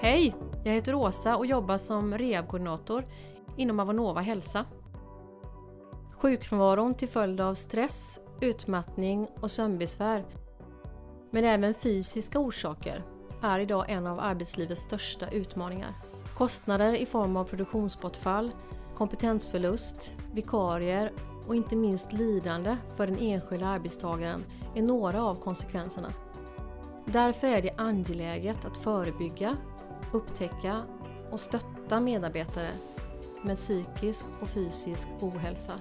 Hej! Jag heter Åsa och jobbar som rehabkoordinator inom Avonova Hälsa. Sjukfrånvaron till följd av stress, utmattning och sömnbesvär, men även fysiska orsaker, är idag en av arbetslivets största utmaningar. Kostnader i form av produktionsbortfall, kompetensförlust, vikarier och inte minst lidande för den enskilda arbetstagaren är några av konsekvenserna. Därför är det angeläget att förebygga, upptäcka och stötta medarbetare med psykisk och fysisk ohälsa.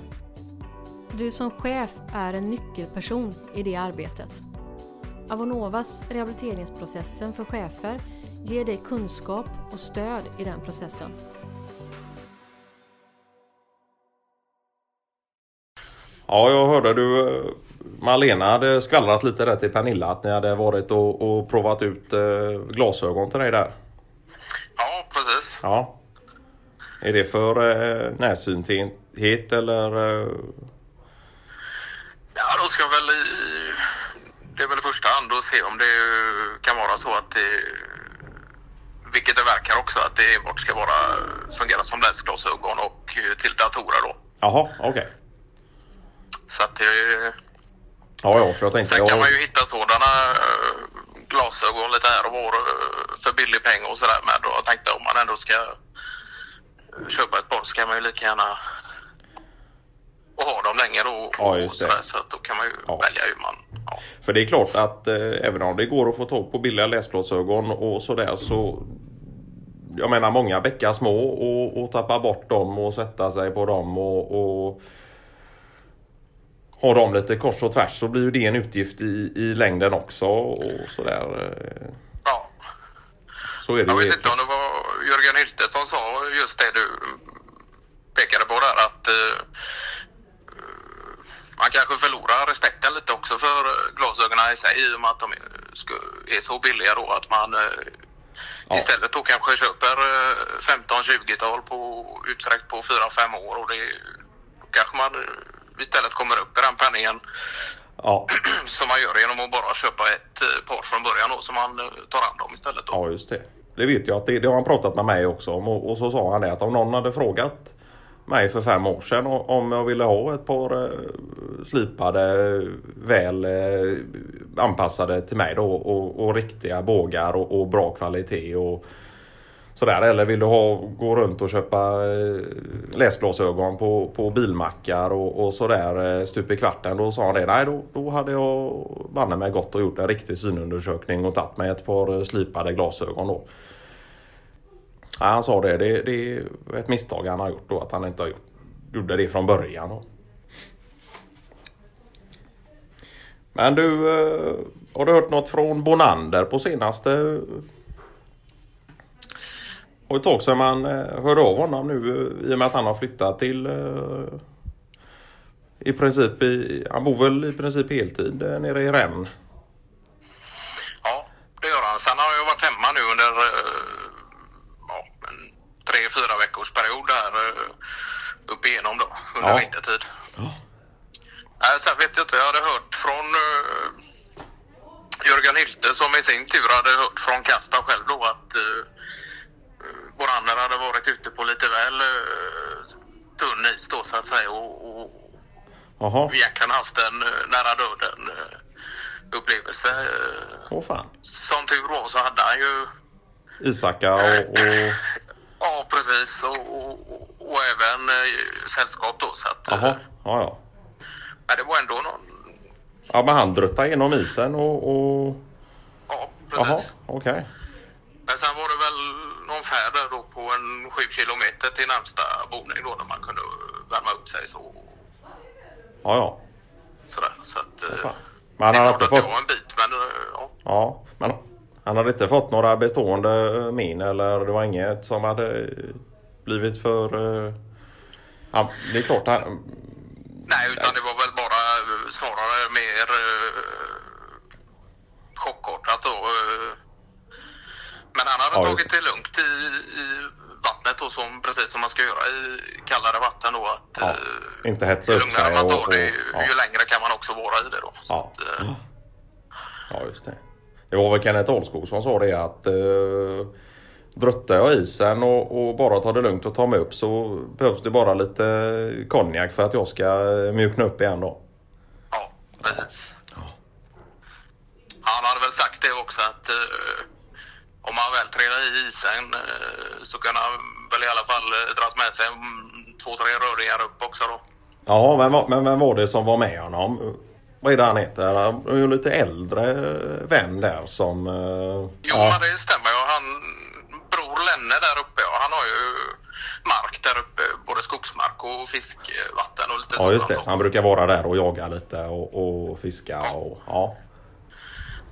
Du som chef är en nyckelperson i det arbetet. Avonovas rehabiliteringsprocessen för chefer ger dig kunskap och stöd i den processen. Ja, jag hörde du eh, Malena hade skvallrat lite där till Pernilla att ni hade varit och, och provat ut eh, glasögon till dig där. Ja. Är det för eh, närsynthet eller? Eh... Ja, då ska jag väl i... Det är väl i första hand att se om det kan vara så att det vilket det verkar också att det enbart ska vara fungera som läsglasögon och till datorer då. Jaha, okej. Okay. Så att det... Ja, ja, för jag tänkte... Sen kan jag... man ju hitta sådana uh, glasögon lite här och var uh, för billig peng och sådär med. Och jag tänkte om man ändå ska köpa ett par så kan man ju lika gärna och ha dem länge då. Ja, just det. Sådär, så att då kan man ju ja. välja hur man... Ja. För det är klart att eh, även om det går att få tag på billiga läsglasögon och sådär så jag menar många bäckar små och, och tappa bort dem och sätta sig på dem och, och ha dem lite kors och tvärs så blir ju det en utgift i, i längden också och sådär. Ja. Så är det Jag vet inte om det var Jörgen Hylte som sa just det du pekade på där att uh, man kanske förlorar respekten lite också för glasögonen i sig i och med att de är så billiga då att man uh, ja. istället då kanske köper 15-20-tal på utsträckt på 4-5 år och det kanske man istället kommer upp i den penningen. Ja. Som man gör genom att bara köpa ett eh, par från början då, som man eh, tar hand om istället. Då. Ja, just det. Det vet jag att det, det har han pratat med mig också om och, och, så sa han det att om någon hade frågat mig för fem år sedan om jag ville ha ett par eh, slipade väl anpassade till mig då och, och riktiga bågar och, och bra kvalitet och Sådär, eller vill du ha, gå runt och köpa eh, läsglasögon på, på bilmackar och, och sådär eh, stup i kvarten. Då sa han det. Nej, då, då hade jag banne mig gått och gjort en riktig synundersökning och tagit mig ett par eh, slipade glasögon då. Ja, han sa det, det, det är ett misstag han har gjort då att han inte har gjort, gjorde det från början. Då. Men du, eh, har du hört något från Bonander på senaste och ett tag sedan man eh, hörde av honom nu eh, i och med att han har flyttat till eh, i princip, i, han bor väl i princip heltid nere i Rennes. Ja, det gör han. Sen har jag varit hemma nu under ja, en tre, fyra veckors period där uppe igenom då under ja. vintertid. Ja. Äh, sen vet jag inte, jag hade hört från uh, Jörgen Hylte som i sin tur hade hört från Kasta själv då att uh, Borander hade varit ute på lite väl uh, tunn is då så att säga och, och Aha. egentligen haft en uh, nära döden uh, upplevelse. Åh oh, fan. Som tur var så hade han ju Isaka och... och... ja precis och, och, och även sällskap då så att... Jaha, ja ja. Men det var ändå någon... Ja men han druttade genom isen och... och... Ja precis. Jaha, okej. Okay. Men sen var det väl någon färd där då på en sju kilometer till närmsta boning då där man kunde värma upp sig så. Ja, ja. Sådär, så att... Ja, men han hade inte fått... En bit, men ja. Ja, men han hade inte fått några bestående min eller det var inget som hade blivit för... Ja, det är klart han... Nej, utan det var väl bara snarare mer chockartat då. Men han hade ja, tagit det lugnt i, i vattnet och som, precis som man ska göra i kallare vatten då. Att, ja, eh, inte hetsa upp sig. Ju man tar och, det, och, ju längre kan man också vara i det då. Ja, att, eh, ja just det. Det var väl Kenneth Ahlskog som sa det att uh, druttar jag isen och, och, bara tar det lugnt och tar mig upp så behövs det bara lite konjak för att jag ska mjukna upp igen då. Ja, precis. Ja. Han hade väl sagt det också att uh, om man väl trillar i isen uh, så kan han väl i alla fall uh, dras med sig två, tre röringar upp också då. Ja, men, men vem var det som var med honom? Vad är det han heter? Han är ju lite äldre vän där som... Jo, ja. men det stämmer ju. Han, bror Lenne där uppe, ja, han har ju mark där uppe. Både skogsmark och fiskvatten och lite Ja, just det. Så han brukar vara där och jaga lite och, och fiska och... Ja.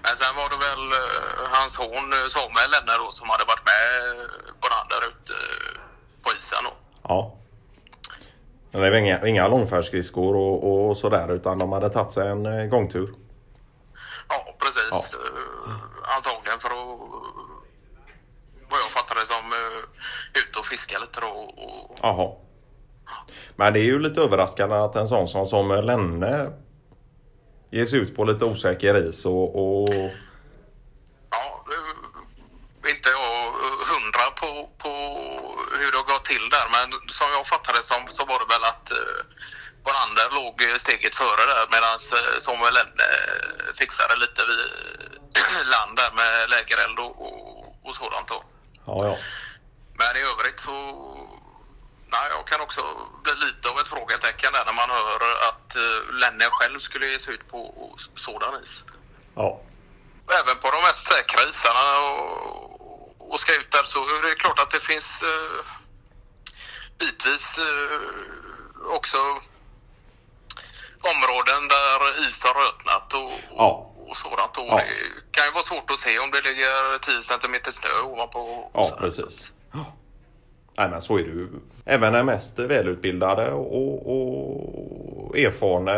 Men sen var det väl uh, hans son Samuel Lenne då som hade varit med på den där ute på isen då. Ja. Det var inga, inga långfärdsskridskor och, och sådär utan de hade tagit sig en eh, gångtur. Ja precis. Ja. Antagligen för att vad jag fattar det som ute och fiska lite då. Och... Jaha. Men det är ju lite överraskande att en sån som, som Lenne ger sig ut på lite osäker is och, och... Ja, inte jag hundra på, på hur det har gått till där men som jag fattade som så var det väl att eh, Bonander låg steget före där medan eh, Samuel Enne eh, fixade lite vid land där med lägereld och, och, och sådant då. Ja, ja. Men i övrigt så Nej, jag kan också bli lite av ett frågetecken där när man hör att Lenne själv skulle ge sig ut på sådan is. Ja. Även på de mest säkra isarna och, och scoutar så är det klart att det finns eh, bitvis eh, också områden där is har rötnat och, ja. och sådant. Och ja. Det kan ju vara svårt att se om det ligger 10 cm snö ovanpå. Ja, precis. Nej men så är det ju. Även den mest välutbildade och, och erfarna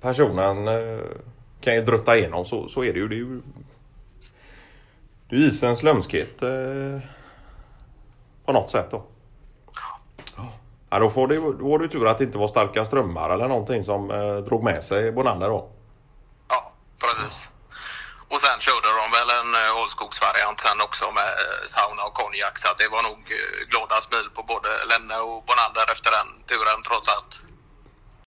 personen eh, kan ju drutta igenom. Så, så är det ju. Det är ju det är isens lömskhet eh, på något sätt då. Ja, då, får det, då var det tur att det inte var starka strömmar eller någonting som eh, drog med sig Bonander då. Ja, precis. Och sen körde de väl en eh, Ålskogsvariant sen också med eh, sauna och konjak så att det var nog eh, glada smil på både Lenne och Bonander efter den turen trots allt.